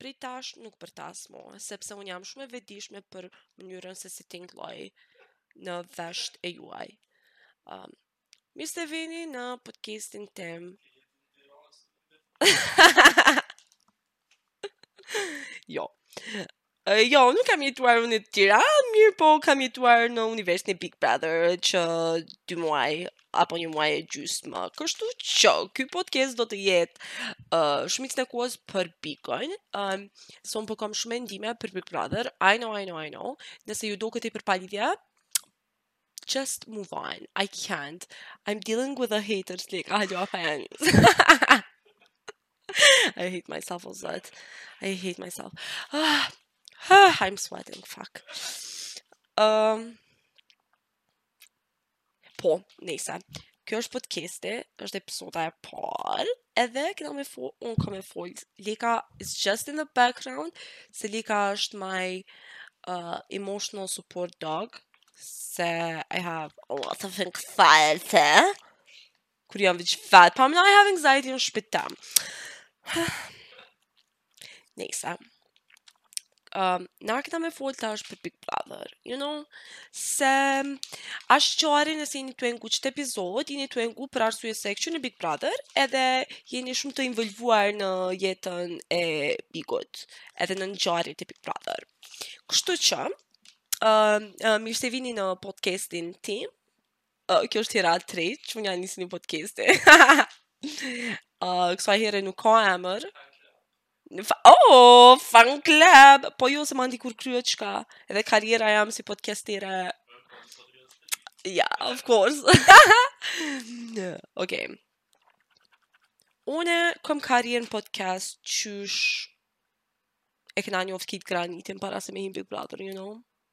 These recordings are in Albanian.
prej tash nuk bërtas mo, sepse unë jam shumë e vetëdijshme për mënyrën se si tingëlloj në veshët e juaj. Um, Mirë se vini në podcastin tim. jo. Uh, jo, unë nuk kam jetuar unë në Tiranë, mirë po kam jetuar në universin e Big Brother që dy muaj apo një muaj e gjysmë. Kështu që, ky podcast do të jetë uh, shumicën e kohës për Bigun. Um, se unë po kom shumë mendime për Big Brother. I know, I know, I know. Nëse ju doket tepër palidhje, just move on. I can't. I'm dealing with a hater të lek. Ajo a fan. I hate myself a lot. I hate myself. Ah, ah, I'm sweating. Fuck. Um, po, nejse. Kjo është podcasti, është epizoda e parë. Edhe kena me fol, un kam me fol. Lika is just in the background, se Lika është my uh, emotional support dog, se I have a lot of anxiety. Kur jam veç vet, pa më I have anxiety në shpi tem. Nejse um, na kena me folë tash për Big Brother, you know, se ashtë qare nëse jeni tu e ngu qët epizod, jeni tu e ngu për arsye se kqyrni Big Brother, edhe jeni shumë të involvuar në jetën e Bigut, edhe në ngjarjet e Big Brother. Kështu që, uh, uh, mirë se vini në podcastin tim, Uh, kjo është hera e tretë, që unë ia nis një podcasti. uh, kësaj here nuk ka emër. Fa oh, fan club! Po jo, se ma ndi kur kryet çka. Edhe karriera jem si podcastere. Ja, yeah, of course. ok. Une kom karrierë në podcast qysh e kena njoftë kët Granitin para se me hi n' Big Brother, you know?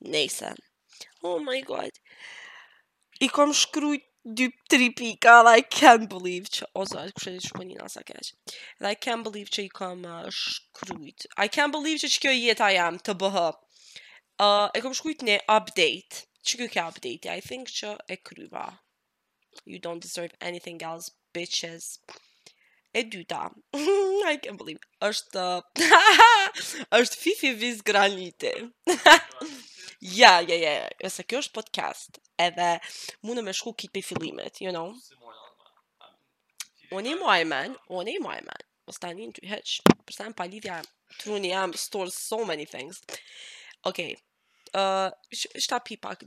Nejse. Oh my god. I kom shkrujt dy, tri pika dhe I can't believe që... O zot, kush e di qysh po nina, sa keq. Dhe I can't believe që i kom uh, shkrujt. I can't believe që qekjo jeta jem të bëhë. Uh, e kom shkrujt një update. Qekjo ke update, I think që e kryva. You don't deserve anything else, bitches. E dyta, I can't believe, është, është Fifi vs Graniti. ja, ja, ja, ja, se kjo është podcast, edhe mundë me shku qe prej fillimit, you know. Unë i moj men, unë i moj men, më sta një të heq, përsa në palidhje, truri jem store so many things. Okej, okay. uh, shta pipak,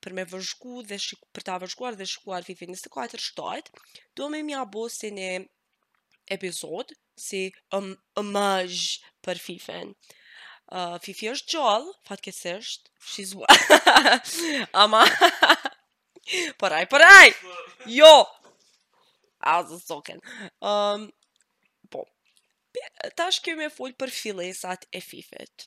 për me vëzhgu e, për ta vëzhguar dhe shikuar Fifin 24 shtat, du me ja bo si një epizod, si um, homazh për Fifin. Uh, Fifi është gjallë, fatkesisht, she's what? Ama, përaj, përaj! Jo! A, zë soken. Um, po, tash kemi me fol për fillesat e Fifit.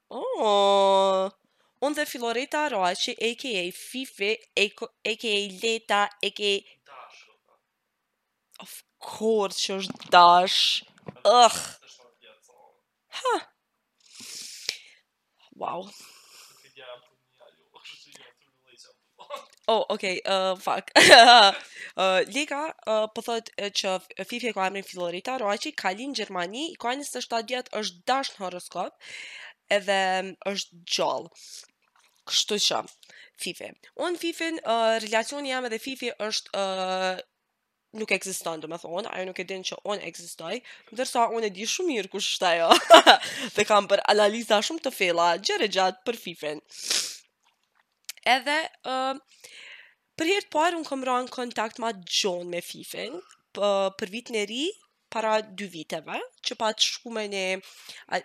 Oh! Unë dhe Filoreta Raqi, a.k.a. Fifi, a.k.a. Leta, a.k.a. Of course që është dash. Ugh. Ha. Wow. Oh, okay, uh, fuck. uh, Lika, uh, po thot uh, që Fifi e ka emrin Filloreta Raçi, ka lind n'Gjermani, i ka 27 vjetë, është dash në horoskop, edhe mm, është gjallë. Kështu që, Fifi. Unë Fifin, uh, relacioni jem edhe Fifit është uh, nuk ekziston, domethënë, ajo nuk e din që unë ekzistoj, ndërsa unë e di shumë mirë kush është ajo. Dhe kam bërë analiza shumë të thella, gjerë e gjatë për fifin. Edhe uh, për herë të parë unë kam ra në kontakt me thënë me fifin, për, për vitin e ri, para dy viteve, që pat shku me një... A...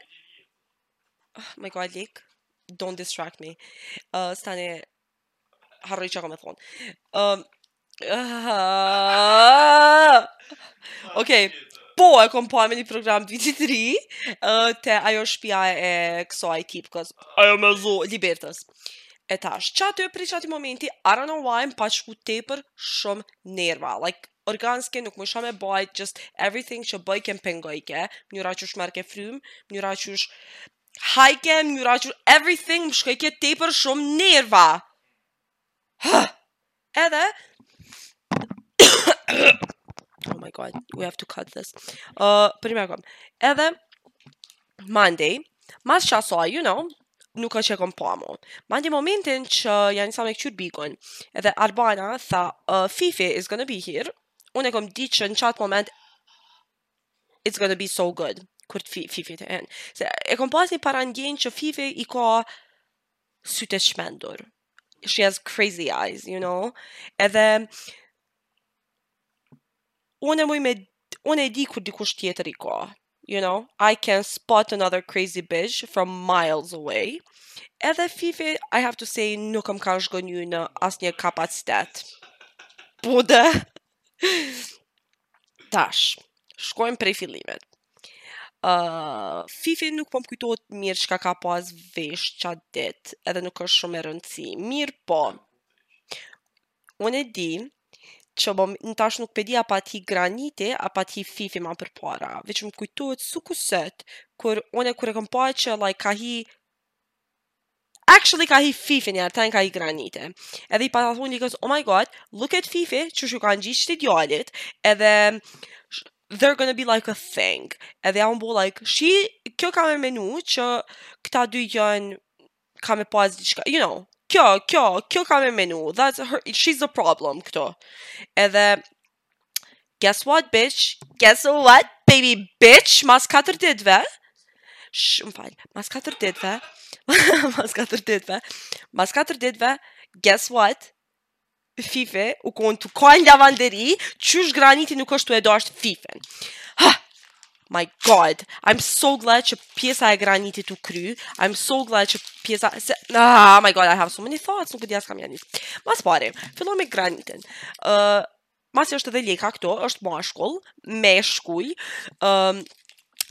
Oh, my god, Lika, don't distract me. Uh, stani, harroj çka kam me thonë. Ëm Okej. Po, e kom pa me një program të vitit ri, uh, te ajo shpia e Kosovës, because ajo me zo, lepurit. E tash, qaty e prej qatij momenti, I don't know why, më pat shku tepër shumë nerva. Like, organske, nuk mujsha me bajt, just everything që bojke m'pengojke, mënyra qysh merrke frymë, mënyra qysh Hajke, mënyra qysh, everything, më shkojke tepër shumë nerva. Hë, edhe... oh my god, we have to cut this. Uh, për një kom. Edhe, mandej, mas qasaj, you know, nuk është që e kom pa mo. Mandej momentin që ja nisa me këqyrë bigun, edhe Arbana tha, uh, Fifi is gonna be here, unë e kom di që në qatë moment it's gonna be so good kur të Fifi të hin. Se e kom pas një parandjenjë që Fifi i ka sytë e çmendur. She has crazy eyes, you know? Edhe unë e muj me unë e di kur dikush tjetër i ka. You know, I can spot another crazy bitch from miles away. Edhe Fifi, I have to say, nuk më ka zhgënjy në asnjë kapacitet. Pude. Tash, shkojmë prej fillimet. Uh, Fifi nuk po më kujtohet mirë çka ka pas vesh qat dit, edhe nuk është shumë e rëndësi. Mirëpo unë e di që bom, në tash nuk pe di a pat hi Graniti, a pat hi Fifi ma përpara. Veq më kujtohet si kujtim, kur unë e kur e kom pa që like, ka hi Actually ka hi Fifi njerëz, a ka hi Graniti. Edhe i pata thonë dikujt, oh my god, look at Fifi, qysh ju ka ngjitë qëti djalit, edhe they're gonna be like a thing. Edhe ja unë bo like, shi, kjo ka me menu që këta dy janë, ka me pas diçka, you know, kjo, kjo, kjo ka me menu, that's her, she's the problem këtu. Edhe Guess what, bitch? Guess what, baby bitch? Mas 4 ditëve, sh, më fal, mas 4 ditëve, mas 4 ditëve, mas 4 ditëve, guess what? Fifi u konë tu kajt n'lavanderi, qysh graniti nuk është tu e dashtë Fifin. Ha! my god, I'm so glad që pjesa e Granitit u kry, I'm so glad që pjesa, se, ah, my god, I have so many thoughts, nuk e di as kah me ja nisë. Ma s'pari, fillojmë me Granitin. Uh, masi është edhe leka këtu, është mashkull, me shkull, um,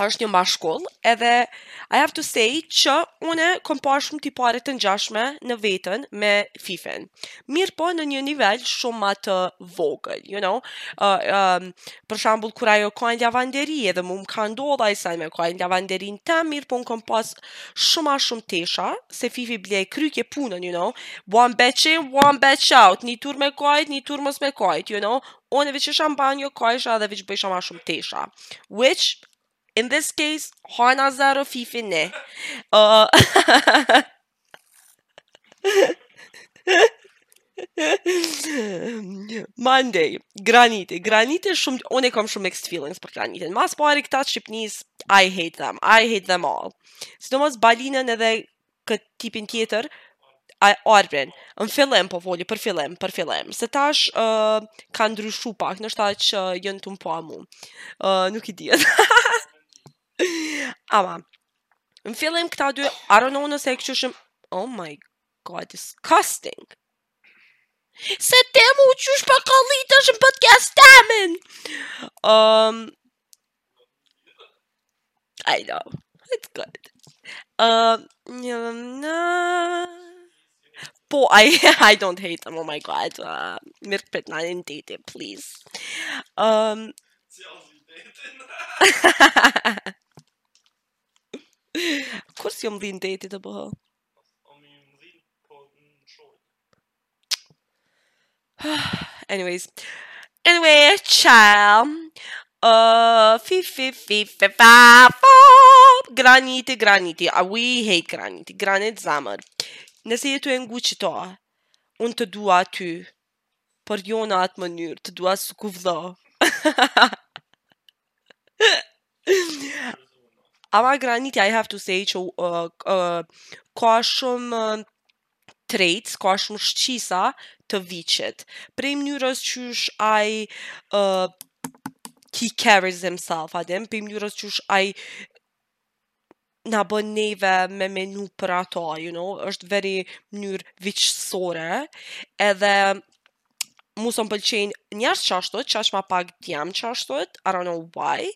është një mashkull, edhe I have to say që une kom pa shumë tipare të ngjashme në veten me Fifin. mirëpo në një nivel shumë ma të vogël, you know, uh, um, për shambull kur ajo kan në lavanderi edhe mu më ka ndodhë aj sen me kajt n'lavanderinë teme mirëpo unë kom pas shumë ma shumë tesha, se Fifi bile e krykke punën, you know, one batch in, one batch out, një tur me kajt, një tur mos me kajt, you know, unë veq isha në banjo, kajsha dhe veq bëjsha ma shumë tesha, which, in this case, Hana zero Fifi një. Uh, Mandej, Graniti. Graniti është shumë, unë e kam shumë mixed feelings për granitin. Ma s'pari këta të Shqipnis, I hate them, I hate them all. Sidomos Balinën edhe këtë tipin tjetër, Arbrin. Në fillim, po foli, për fillim, për fillim. Se tash uh, ka ndryshu pak, ndoshta që janë tu m'pa mu. Uh, nuk e di. Ama, Në fillim këta dy a, ronin, se e kqyrshim... Oh my god, disgusting! Sa t'emun qysh po kallxoj tash në podcast temin! Um, I know, it's good. Um, një dhe në... Po, I, I don't hate them, oh my god. Uh, mirëpo mos m'shtini n'det, please. Um, Hahaha. Kur si më dhinë deti të bëhë? Po, anyways. Anyway, ciao. Uh, fi fi fi fi fa fa Graniti, graniti uh, We hate graniti Granit zemër nëse je tu e ngu qëto, unë të dua ty Por jo në atë mënyrë, të dua sikur vlla. Ama granit, I have to say që uh, uh, ka shumë uh, traits, ka shumë shqisa të vichit. Prej mënyrës qysh ai uh, he carries himself, edhe prej mënyrës qysh ai na bën neve me menu për ato, you know, është very mënyrë viçësore, edhe mu s'më pëlqejnë njerëz qashtu, e aq ma pak djem qashtu, I don't know why.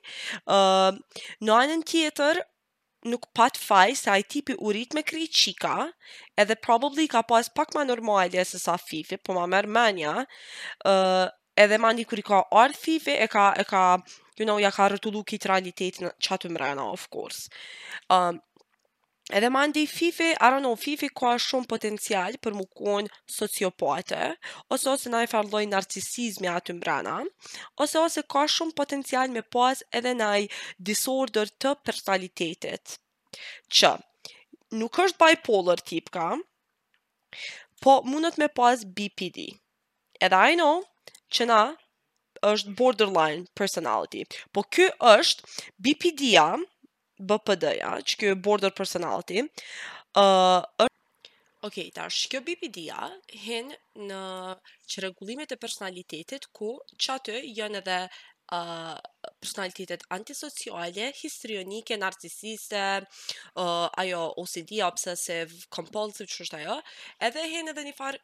Uh, në anën tjetër, nuk pat faj se ai tipi u rrit me kry çika, edhe probably i ka pas pak ma normale se sa Fifi, po ma merr menja, uh, edhe mandej kur i ka ardh Fifi e ka e ka you know ja ka rrotullu krejt realitetin qaty mrena of course um, Edhe mandej Fifi, I don't know, Fifi ka shumë potencial për mu konë sociopate, ose ose naj farë lloj narcisizmi aty mrena, ose ose ka shumë potencial me pas edhe naj disorder të personalitetit. Që, nuk është bipolar tipka, po mundet me pas BPD. Edhe I know, që ajo është borderline personality. Po kjo është BPD-ja, BPD-ja, që kjo border personality, uh, është... Ok, tash, kjo BPD-ja hin në çrregullimet e personalitetit, ku qaty janë edhe uh, personalitetet antisociale, histrionike, narcisiste, uh, ajo OCD, obsessive compulsive, qysh është ajo, edhe hin edhe një farë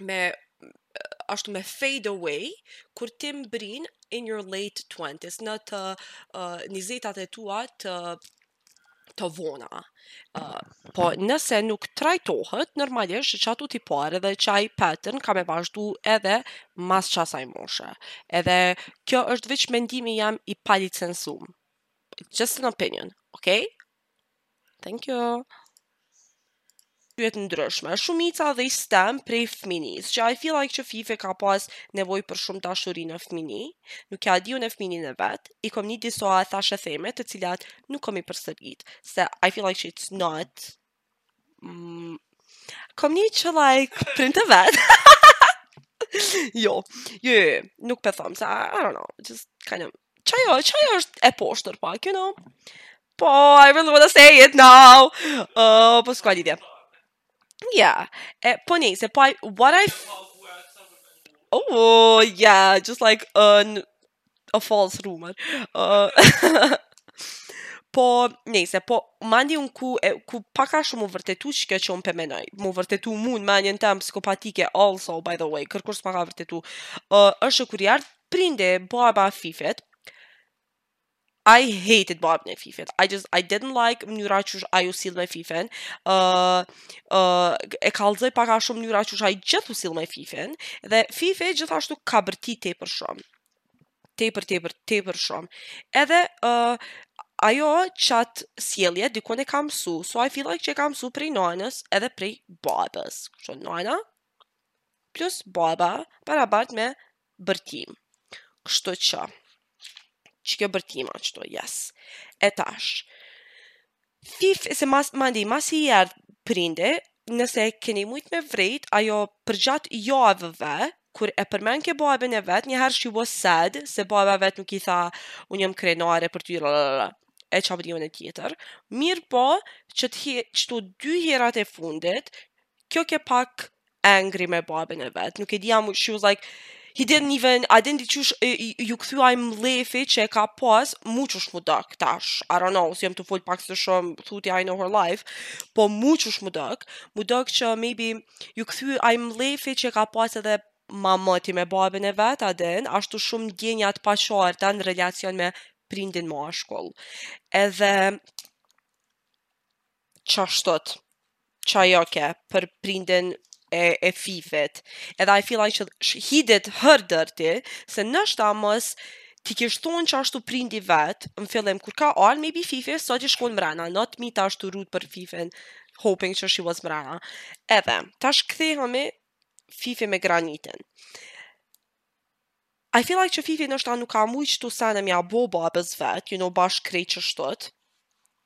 me ashtu me fade away kur ti mbrin in your late 20s në të uh, njizetat e tua të të vona. Uh, po nëse nuk trajtohet, normalisht qato tipare edhe qai pattern ka me vazhdu edhe mas qasaj moshe. Edhe kjo është veç mendimi jem i palicencum. Just an opinion, okay? Thank you. Pyet ndryshme. Shumica dhe i stem prej fëminisë, që I feel like që Fifi ka pas nevoj për shumë dashuri në fëmini, nuk ja di unë fëmininë e vet, i kom ni disa thashetheme të cilat nuk kom me i përsërit, se I feel like që it's not, mm, kom një që like prindt e vet, jo, jo, jo, jo, nuk po e thom, se I, I don't know, just kind of, çajo, çajo është e poshtër pak, you know, Po, I really wanna say it now. Uh, po s'ka lidhje. Yeah. E, po nejse, po, what I... Oh, yeah, just like an, a false rumor. Uh, po, nejse, po, mendjen, ku, e, ku pak a shumë m'u vërtetu që kjo që unë po e menoj. M'u vërtetu mu n'mendjen teme psikopatike, also, by the way, kërkush s'ma ka vërtetu. Uh, është kur i erdh prindi, baba Fifit, I hated babën e Fifit. I just I didn't like mënyra qysh ai u sill me Fifin. Ë uh, uh, e kallzoi pak a shumë mënyra qysh ai gjithë u sill me Fifin dhe Fifi gjithashtu ka bërti tepër shumë. Tepër tepër tepër shumë. Edhe ë uh, ajo çat sjellje dikun e ka mësu. So I feel like që e ka mësu prej nanës edhe prej babës. Kështu nana plus baba barabart me bërtim. Kështu që, që kjo bërtima qeto, yes. E tash, Fifi, se mas, mandej, masi erdh prindi, nëse keni mujt me vrejt, ajo përgjatë javëve, kur e përmendke babën e vet, një herë she was sad, se baba vet nuk i tha, unë jam krenar për ty, lalala, e çapërçe tjetër, mirëpo, qeto, qeto dy herat e fundit, kjo ke pak angry me babën e vet. Nuk e di a, she was like he didn't even I didn't, qysh, ju kthy ai mllefi që e ka pas, mu qashtu m'u dok tash. I don't know, se jam tu fol pak si shumë, thu ti I know her life, po mu qashtu m'u dok, m'u dok që maybe ju kthy ai mllefi që e ka pas edhe ma moti me babën e vet, a din, ashtu shumë ndjenja të paqarta në relacion me prindin mashkull. Edhe çashtu, çajo ke për prindin e e fifit. Edhe I feel like që he did her dirty, se noshta mos t'i kish thonë çashtu prindi vet, në fillim kur ka dal maybe Fifi sot ish kon mrena, not me tu ashtu root për Fifin, hoping që she was mrena. Edhe tash kthehemi Fifi me Granitin. I feel like që Fifi ndoshta nuk ka mujt qeto sene me ja bo babës vet, you know bash krejt qeshtu,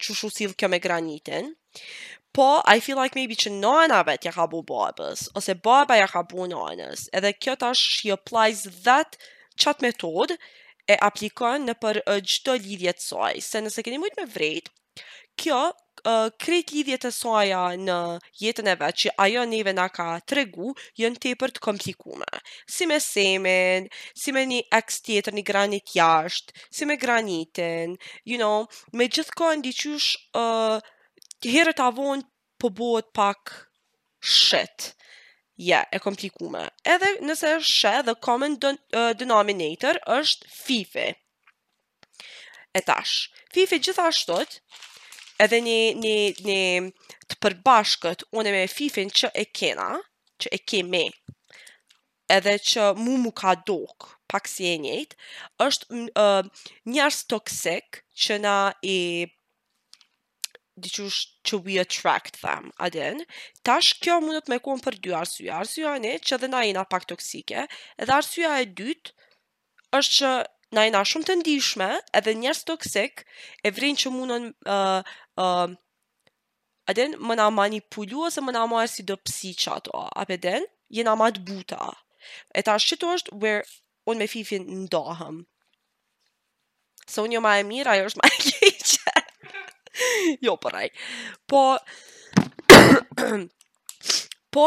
qysh u sill kjo me Granitin, po I feel like maybe që nana vet ja ka bo babës, ose baba ja ka bo nanës, edhe kjo tash she applies that qatë metodë e aplikon nëpër çdo lidhje t'saj, se nëse keni mujt me vrejt, kjo krejt lidhjet e saja në jetën e vet që ajo neve na ka tregu janë tepër të komplikume. Si me Semin, si me një ex tjetër, një Granit jashtë, si me Granitin, you know, me gjithkon diqysh uh, herët a vonë po bëhet pak shit. Ja, yeah, e komplikume. Edhe nëse është she, the common denominator është Fifi. E tash, Fifi gjithashtu, edhe një, një, një të përbashkët, unë me Fifin që e kena, që e kemi, edhe që mu m'u ka dok, pak si e njëjtë, është uh, njerëz toksik që na i diqysh që we attract them, a din, tash kjo mundet me konë për dy arsye, arsyeja një që edhe na jena pak toksike, edhe arsyeja e dytë, është që na jena shumë të ndishme edhe njerëz toksik e vrejnë që mundën ë ë a din me na manipulu ose me na marrë si dobsi qato a pe din jena ma të buta e tash qitu është where unë me Fifin ndahem se unë jom ma e mirë ajo është ma e keqe jo po rrej po po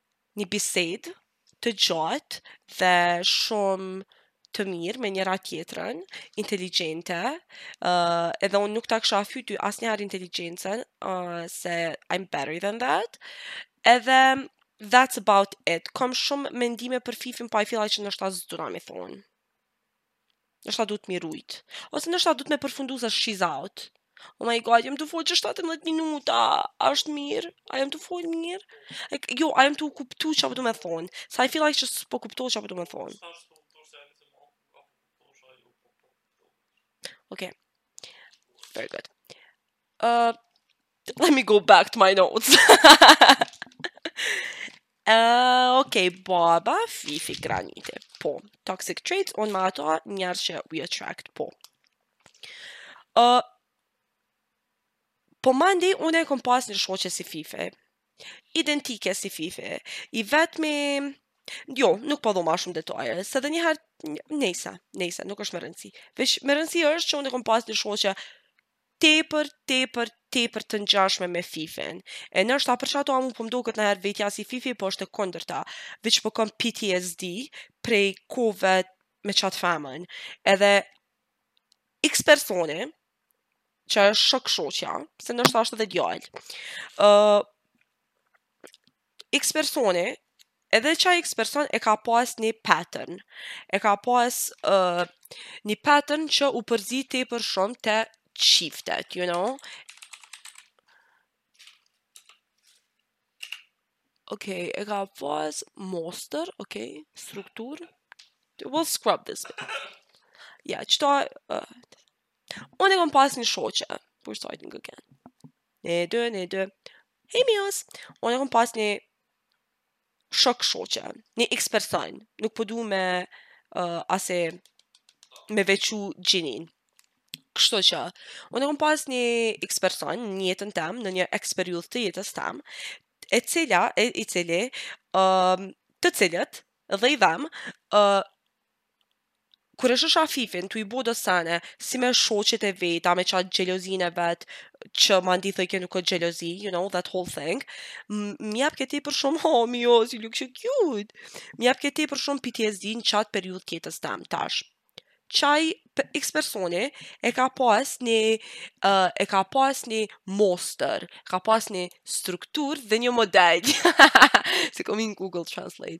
një bisedë të gjatë dhe shumë të mirë me njëra tjetrën, inteligjente, uh, edhe unë nuk ta kisha fy ty asnjëherë inteligjencën, uh, se I'm better than that, edhe that's about it, kom shumë mendime për Fifin, po I feel like që ndoshta s'duhna me i thonë. Ndoshta duhet m'i rujt. Ose ndoshta duhet me përfundu se she's out. Oh my god, jam tu folë qe 17 minuta, a është mirë, a jam tu folë mirë? Like, jo, a jam tu kuptu qa po du me thonë, se I feel like që s'po kuptoj qa po du me thonë. Ok, very good. Uh, let me go back to my notes. Uh, ok, baba, Fifi, Graniti. Po, toxic traits, on ma ato njerëz që we attract, po. Uh, po mandej, unë e kom pas një shoqe si Fifi. Identike si Fifi. I vetmi... Jo, nuk po du ma shumë detaje, se edhe njëherë... Nejse, nejse, nuk është me rëndësi. Veç, me rëndësi është që unë e kom pas një shoqe tepër, tepër, tepër të ngjashme me Fifin. E ndoshta për qata mu po më duket naherë vetja si Fifi, po është e kundërta. Veç po kam PTSD prej kohëve me qatë femën. Edhe X personi, që është shok shoqja, se ndoshta është edhe djalë, uh, Iks personi, edhe qaj iks person e ka pas një pattern. E ka pas uh, një pattern që u përzi tepër shumë te çiftet, you know? Ok, e ka pas mostër, ok, struktur. We'll scrub this bit. Ja, qëta... Uh, unë e kom pas një shoqe, we're starting again. Ne dy, ne dy. Hej Mios, unë e kom pas një shok shoqe, një X person. Nuk po du me uh, asi me veçu gjinin. Kështu që, unë e kom pas një X person në jetën tem, në një X periudhë të jetës tem, e cila, e, i cili, um, të cilët they them, uh, Kur e shoh Afifin tu i bo do sene si me shoqet e veta me qat xhelozin e vet që mandej thoj kjo nuk o xhelozi you know that whole thing mjep ke tepër shum oh mi o si look qe cute mjep ke tepër shum PTSD në qat periudh të jetës tem tash qaj x personi e ka pas një uh, e ka pas një mostër e ka pas një struktur dhe një model se kom hi në Google Translate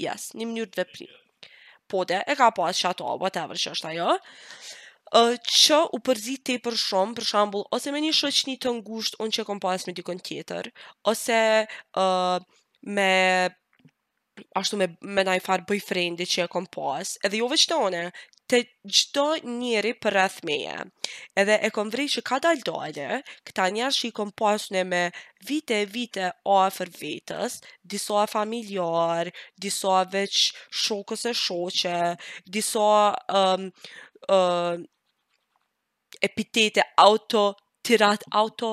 Yes, një mënyrë të veprimit. Po de, e ka pas qato, whatever që është ajo. Që u përzi tepër shumë, për shembull, ose me një shoqni të ngusht, unë që kom pas me dikon tjetër, ose uh, me ashtu me, me najfarë boyfriendi që e kom pas, edhe jo veç te unë, te çdo njeri përreth meje edhe e kom vre që kadal dale kta njerz që i kom pas ne me vite e vite afër vetes disa familjar disa veç shokës e shoqe disa epitete auto tirat auto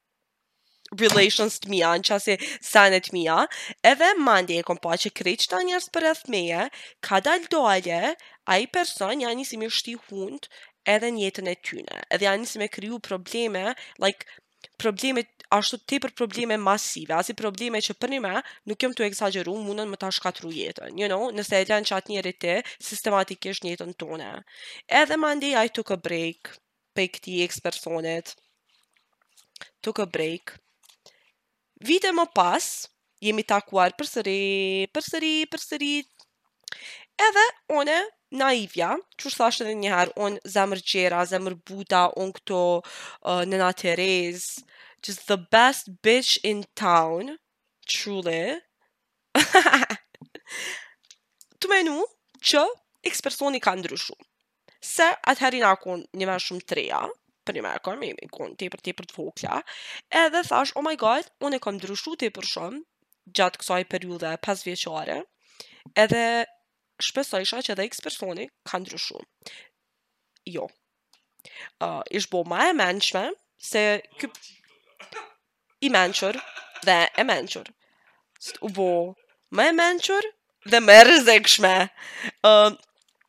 relations të mija, në qasi sene të mija, edhe mandi e kom pa që krejt qëta njerëz përreth meje, kadal dale, ai person ja nisi me shti hund edhe në jetën e tyne, edhe ja nisi me kriju probleme, like, probleme ashtu tepër probleme masive, asi probleme që përnime, nuk jom tu ekzagjeru, mundën me ta shkatru jetën, you know, nëse e lenë qat njeri t'hi, sistematikisht n'jetën tone. Edhe mandi, I took a break, prej këtij X personit. Took a break. Vite më pas, jemi takuar përsëri, përsëri, përsëri. Edhe une, naivja, qysh thashë edhe njëherë, unë zemërgjera, zemërbuta, unë këto uh, Nëna Terezë, just the best bitch in town, truly. Tu menu që X personi ka ndryshu. se atëherë jena kon njime shumë të reja, përnjime kemi kon tepër tepër të vogla, edhe thash, oh my god, unë e kam ndryshu tepër shumë, gjatë kësaj periude 5 vjeçare, edhe shpresojsha që edhe x personi ka ndryshu. Jo. Uh, ish bo ma e mençme, se kë... i mençur dhe e mençur. U bo ma e mençur dhe më e rrezikshme. Ëm uh,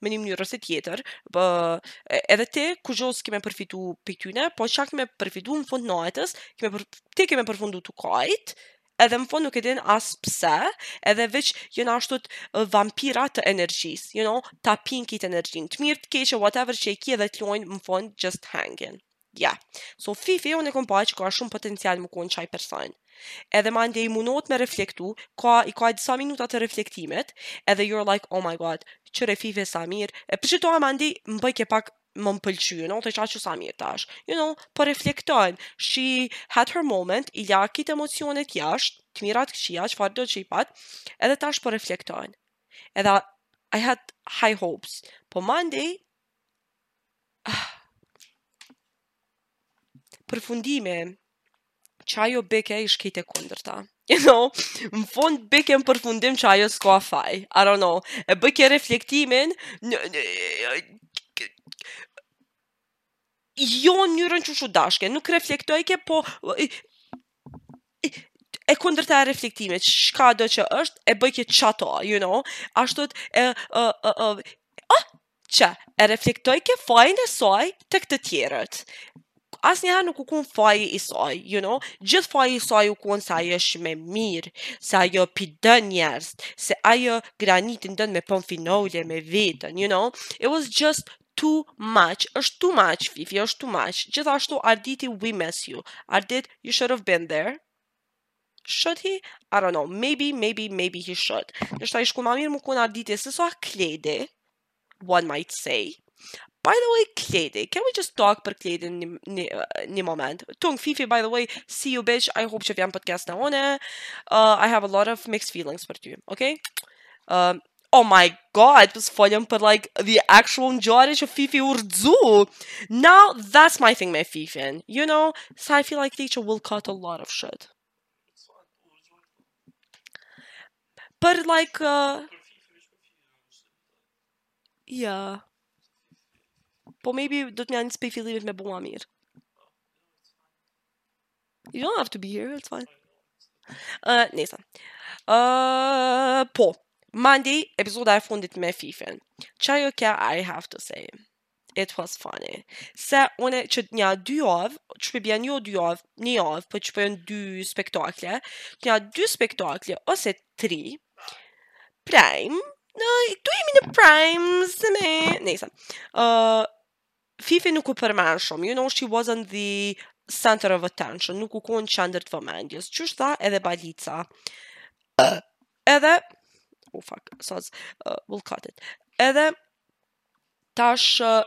me një mënyrë ose tjetër, edhe ti kujton se ki me përfitu prej tyne, po ça ki me përfitu në fund të natës, ki me për, ti ki me përfundu tu kajt, edhe në fund nuk e din as pse, edhe veç jonë ashtut vampira të energjisë, you know, ta pin krejt energjinë, të mirë, të keqe, whatever që e ki edhe të lojnë në fund, just hanging. Yeah, so Fifi unë e kom pa që ka shumë potencial me kon qaj person. Edhe mandej munohet me reflektu, ka, i ka disa minuta të reflektimit, edhe you're like, oh my god, qyre Fifi sa mirë, e për qato mandej më bojke pak me më pëlqy, you know, thash u sa mirë tash, you know, po po reflekton, she had her moment, i la krejt emocionet jashtë, të mira, t'këqija, çfarëdo që i pat, edhe tash po po reflekton. Edhe I had high hopes, po mandej Përfundimi, që ajo bike ish krejt e kundërta. You know, në fund bike në përfundim që ajo s'ka faj. I don't know. E bojke reflektimin, në, në, jo në mënyrën qysh u dashke, nuk reflektojke, po e kundërta e reflektimit, çkado që është, e bojke qato, you know, ashtut e, e, e, e, oh, që e reflektojke fajin e saj tek të tjerët. Asnjëherë nuk u kon faj i saj, you know, gjithë faji i saj u kon se ajo është ma e mirë, se ajo po i don njerëzit, se ajo Granitin don me pa n'finale, me veten, you know, it was just Too much është too much Fifi është too much gjithashtu Arditi we miss you Ardit you should have been there Should he? I don't know maybe maybe maybe he should Ndoshta ish kon ma mirë me kon Arditi se sa Kledi one might say By the way, Kledi, can we just talk për Kledin një, një, një moment? Tung Fifi, by the way, see you bitch, I hope që vjen podcastin tonë, uh, I have a lot of mixed feelings për ty, okay? Uh, Oh my god, pse s'folëm për like the actual ngjarje që Fifi u rrxu. Now that's my thing me Fifin. You know, so I feel like teacher will cut a lot of shit. But like uh, yeah. But maybe duhet me ja nis prej fillimit me bo ma mirë. You don't have to be here, it's fine. Uh, nisa. Uh, po, Mandi, episodi i fundit me Fifin. Qajo ke I have to say? It was funny. Se une qe nja dy javë, që po bjen nja dy javë, një javë, a po qe dy spektakle, nja dy spektakle, ose tri, prime, në, ku jemi në prime, se ne, nisa. Uh, Fifi nuk u përmend shumë, you know she wasn't the center of attention, nuk u konë në qendër të vëmendjes. Qysh tha edhe Balica. Edhe, oh fuck, soz, uh, we'll cut it. Edhe tash uh,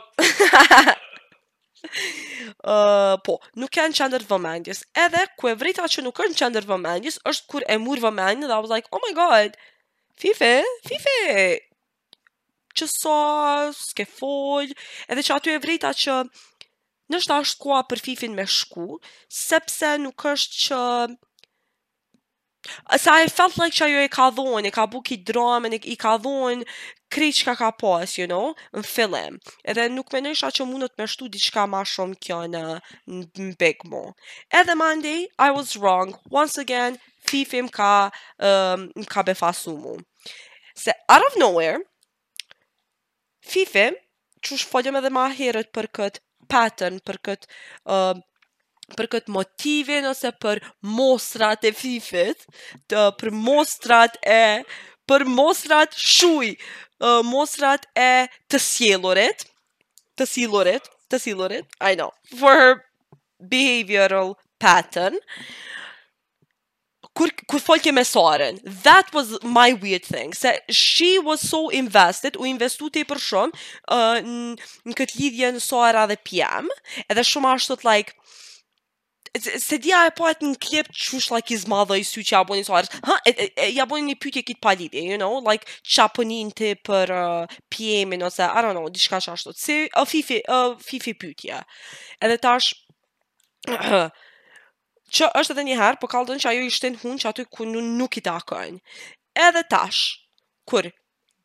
uh, po, nuk u kanë n'qendër t'vëmendjes. Edhe ku e vrejta që nuk është në qendër t'vëmendjes, është kur e mur vëmendjen dhe I was like, "Oh my god, Fifi, Fifi, qe sa s'ke fol, edhe që aty e vrejta që nështë ashtë koha për Fifin me shku, sepse nuk është që, so I felt like që ajo e ka dhonë, e ka bo qit dramën, i ka dhonë krejt çka ka pas, you know, në fillim. Edhe nuk menojsha që mundët me shtu diçka ma shumë kjo në, në Big Mo. Edhe mandej, I was wrong. Once again, Fifi m'ka, um, m'ka befasu mu. Se out of nowhere, Fifi, qysh folëm edhe ma herët për këtë pattern, për këtë, uh, për këtë motivin ose për mostrat e Fifit, të, për mostrat e, për mostrat shuj, uh, mostrat e të sjellurit, të sillurit, të sillurit, I know, for her behavioral pattern, kur kur folke me Sarën, that was my weird thing, se she was so invested, u investu tepër shumë uh, në këtë lidhjen Sara dhe PM, edhe shumë ashtu, like, s'e di a e patë një klip qysh like i zmadhojke sytë, ja boni Sarës ha, e, e, e, ja boni një pytje krejt pa lidhje you know, like qa po nin ti për uh, PM-in ose I don't know, diçka qashtu si uh, Fifi, uh, Fifi pytje edhe tash Që është edhe një herë, po kallëzon që ajo i shtin hundët qaty ku nuk i takojnë. Edhe tash, kur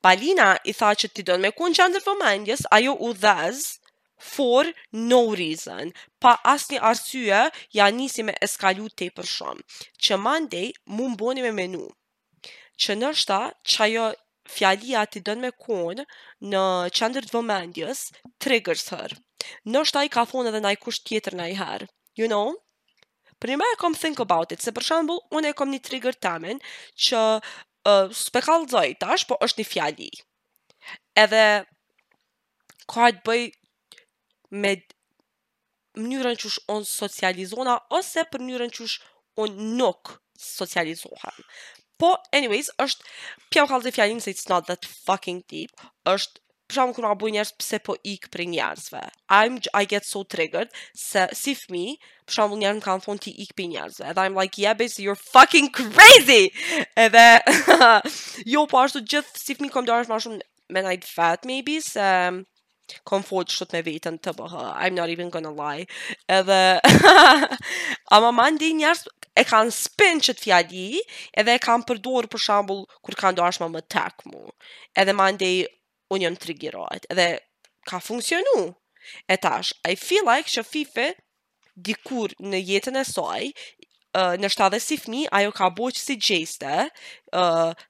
Balina i tha që ti don me kon n'qendër t'vëmendjes, ajo u dhez for no reason, pa asnjë arsye, ja nisi me eskalu tepër shumë. Që mandej mu m'boni me menu. që ndoshta qajo fjalia ti don me kon në qendër të vëmendjes, triggers her. Ndoshta ja ka thonë edhe najkush tjetër najherë. You know? Për nime e kom think about it, se për shambull, unë e kom një trigger temin që uh, s'pe kalzoj tash, po është një fjali. Edhe ka të bëj me mënyrën qysh unë socializohna ose për mënyrën qysh unë nuk socializohem. Po, anyways, është... p'jau kallzoj fjalim se it's not that fucking deep, është për shembull kur ma bojnë njerëz pse po ik prej njerëzve. I'm, I get so triggered se si fmi, për shembull njerëz më kanë thonë ti ik prej njerëzve. Edhe I'm like, yeah, basically, you're fucking crazy! Edhe, jo, po ashtu gjithë si fmi kom dashtë ma shumë me nejtë vetë, maybe, se kom fol kështu me veten, TBH, I'm not even gonna lie. Edhe, ama mandej njerëz e kanë spin qët fjali, edhe e kanë përdorë për shembull kur kanë dasht me më prek mu. Edhe mandej unë jom trigirohet, edhe ka funksionu. E tash, I feel like që Fifi dikur në jetën e saj, noshta edhe si fmi, ajo ka bo qësi gjeste,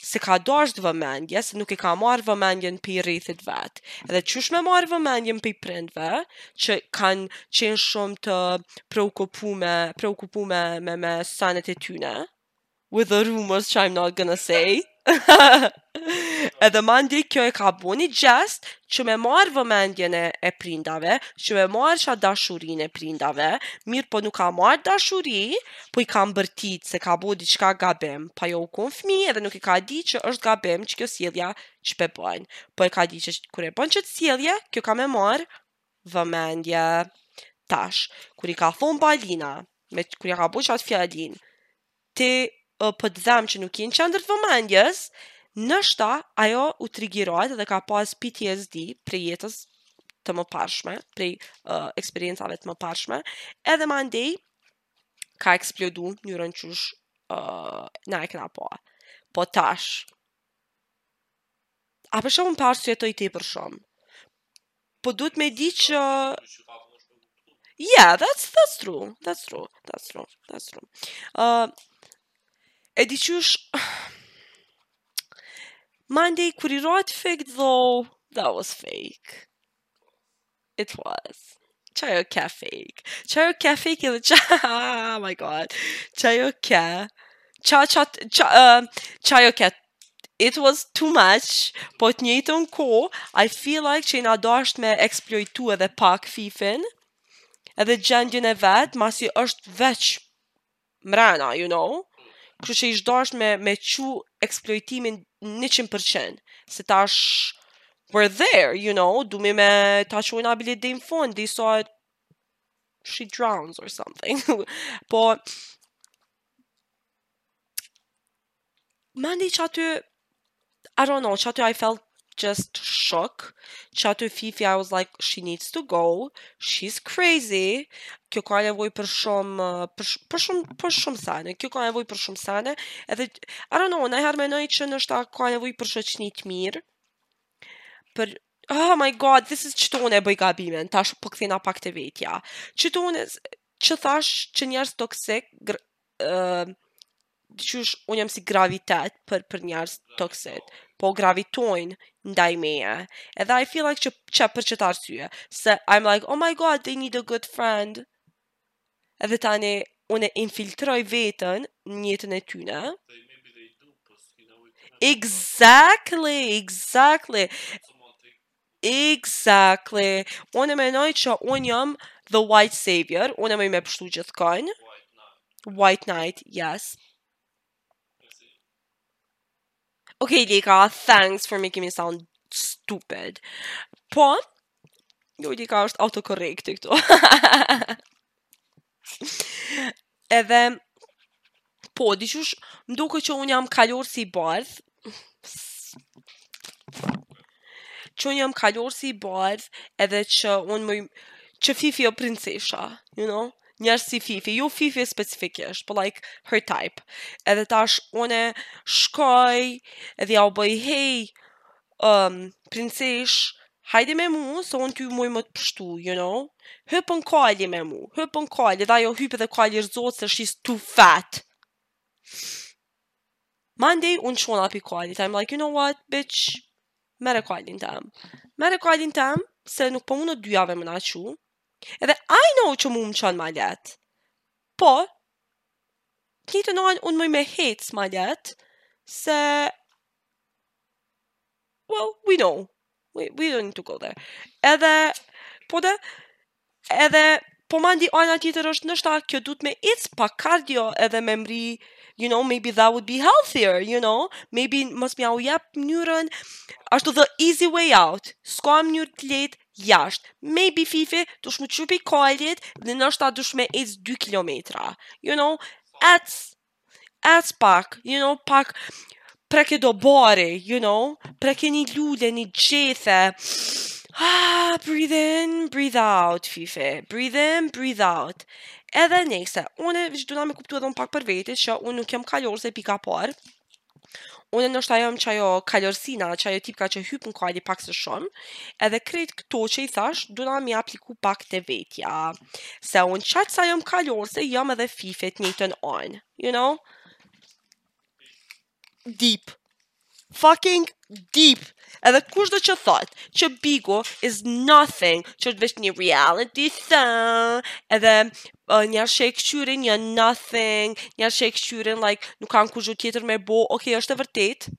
se ka dasht vëmendje, se nuk e ka marrë vëmendjen prej rrethit vetë. Edhe qysh me marrë vëmendjen prej prindve, që kanë qenë shumë të preokupume, preokupume me, me senet e tyne, with the rumors që I'm not gonna say. Edhe mandej kjo e ka bo një gjest që me marrë vëmendjen e, e prindve, që me marë qa dashurin e prindave, mirë po nuk ka marë dashuri, po i kanë bërtit se ka bo diçka gabim, po ajo u kon fmi edhe nuk e ka di që është gabim qikjo sjellja që p'e bon. Po e ka di që kur e bon qët sjellje, kjo ka me marrë vëmendje tash. Kur i ka thonë Balina, me kur ja ka bo qat fjalinë, ti uh, po të dhem që nuk je në qendër të vëmendjes, noshta ajo u trigirohet dhe ka pas PTSD prej jetës të mëparshme, prej uh, eksperiencave të mëparshme, edhe mandej ka eksplodu n'mnyrën qysh uh, na e kena pa. Po tash, A për shumë parë së jetoj ti për shumë? Po duhet me di që... Yeah, that's, that's true, that's true, that's true, that's true. Uh, e di që është... Mandej, kur u rrzu, fake, though, that was fake. It was. Qajo ke fake. Qajo ke fake edhe qa... Oh my god. Qajo ke... Qa, qa, qa, uh, qajo ke... It was too much, po n'të njëjtën kohë, I feel like që kanë dasht me eksploitu edhe pak Fifin, edhe gjendjen e vetë, masi është veç mrena, you know, kështu që kishin dasht me, me çu eksploitimin 100%, se tash we're there, you know, du me me ta çu n'hab'libi deri në fund, deri sa, she drowns or something, po, Mandi që aty, I don't know, që aty I felt just shock, që aty Fifi I was like, she needs to go, she's crazy, kjo ka nevoj për shumë, për, sh për shumë, për shumë sene, kjo ka nevoj për shumë sene, edhe, I don't know, najherë menoj që noshta ka nevoj për shoqni të mirë, për, oh my god, this is qetu unë e boj gabimin, tash po këthina pak të vetja, qetu unë, që thash që njerëz toksik, gr, uh, qysh unë jam si gravitet për për njerëz toksik, po gravitojnë ndaj meje. Edhe I feel like që që për qet arsye, se I'm like, oh my god, they need a good friend. Edhe tani unë e infiltroj veten në jetën e tyne. Exactly, exactly. Exactly. Unë menoj që unë jam the white savior, unë muj me pshtu gjithkon. White Knight, yes. Okay, Lika, thanks for making me sound stupid. Po, jo, Lika është autokorrekti këtu. Edhe po, dicysh, më duket që unë jam kalorsi i bardh, që unë jam kalorsi i bardh, edhe që unë më, që Fifi o princesha, you know, njerëz si Fifi, jo Fifi specifikisht, po like her type, edhe tash unë shkoj, edhe jau bëj hej, um, princesh, hajde me mu, se unë ty muj me të pshtu, you know? Hyp në kali me mu, hyp në kali, edhe ajo hyp edhe kali rrëzohet se she's too fat. Mandej, unë çona pi kalit, I'm like, you know what, bitch, merre kalin tem. Merre kalin tem, se nuk po mundë dyjave me na çu. Edhe I know që mu më çon ma lehtë. Po, të njëjtën kohë, unë muj me hec ma lehtë, se Well, we know. We, we don't need to go there. Edhe, po de, edhe, po mandej ana tjetër është noshta kjo duhet me ec pak kardio edhe me mri, you know, maybe that would be healthier, you know, maybe mos me jau jep mënyrën, ashtu the easy way out, s'ka mënyrë të lehtë jashtë, maybe fifi dush m'u çu pi kalit dhe noshta dush me ec 2 kilometra, you know, that's ec pak, you know, pak preke do bari, you know, preke një lule, një gjethe, ah, breathe in, breathe out, fifi, breathe in, breathe out, edhe nejse, unë veç duna me kuptu edhe unë pak për veti, që unë nuk jam kalorës, pika e parë, Unë ndoshta jam qajo kalorsina, qajo tipka që hyp në kali pak si shumë, edhe krejt këto që i thash, duna mi apliku pak te vetja. Se unë qaq sa jam kalorse, jam edhe fife të njëjtën onë. You know? Deep. Fucking deep edhe kushdo që thot që Bigu is nothing që është veç një reality thë edhe uh, njerz që e këqyrin janë nothing njerz që e këqyrin like nuk kanë kurgjo tjetër me bo ok është e vërtet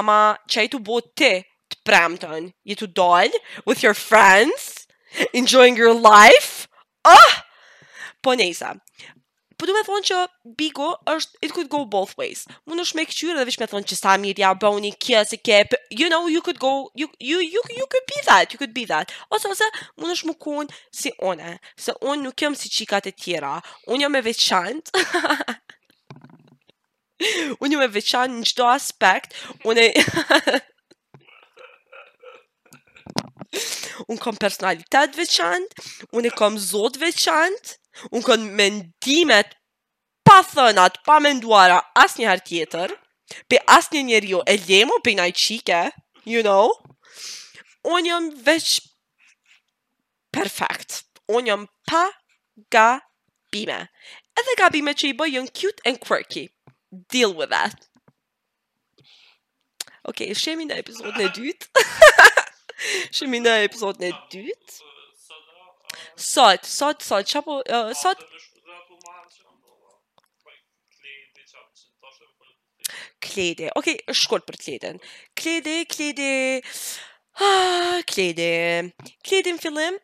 ama çka je tu bo ti të premten je tu dal with your friends enjoying your life oh po nejsa Po du me thonë që Bigu është it could go both ways. Mundesh me këqyr dhe veç me thonë që sa mirë ja boni kjo se ke you know you could go you you you, you could be that, you could be that. Ose ose mundesh me kon si unë, se unë nuk jam si çikat e tjera. Unë jam e veçantë. Unë jam e veçantë në çdo aspekt, unë e... unë kom personalitet veçant, unë e kom zot veçant, unë kom mendimet pathënat, pamenduara, asnjëherë tjetër, pi asnjë njeriu, e le mo pi naj çike, you know, unë jam veç Perfekt. Unë jam pa gabime. Edhe gabimet që i bëj janë cute and quirky. Deal with that. Okej, shemi në episodin e dytë. shemi në episodin e dytë. Sot, sot, sot, çapo, uh, sot. Kledi. Okej, është shkurt për Kledin. Kledi, Kledi. Ah, Kledi. Kledi në fillim.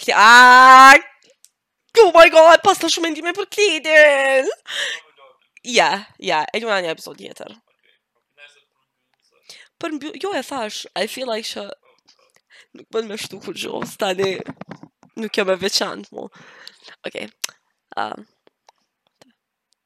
Kle... Ah! Oh my god, pasna shumë mendime për Kledin. Ja, ja, e luna një episod tjetër. Për mby... Jo e thash, I feel like që... Nuk bon me shtu kurgjo, stani... Nuk jam e veçantë mo. Okej. Okay. Um,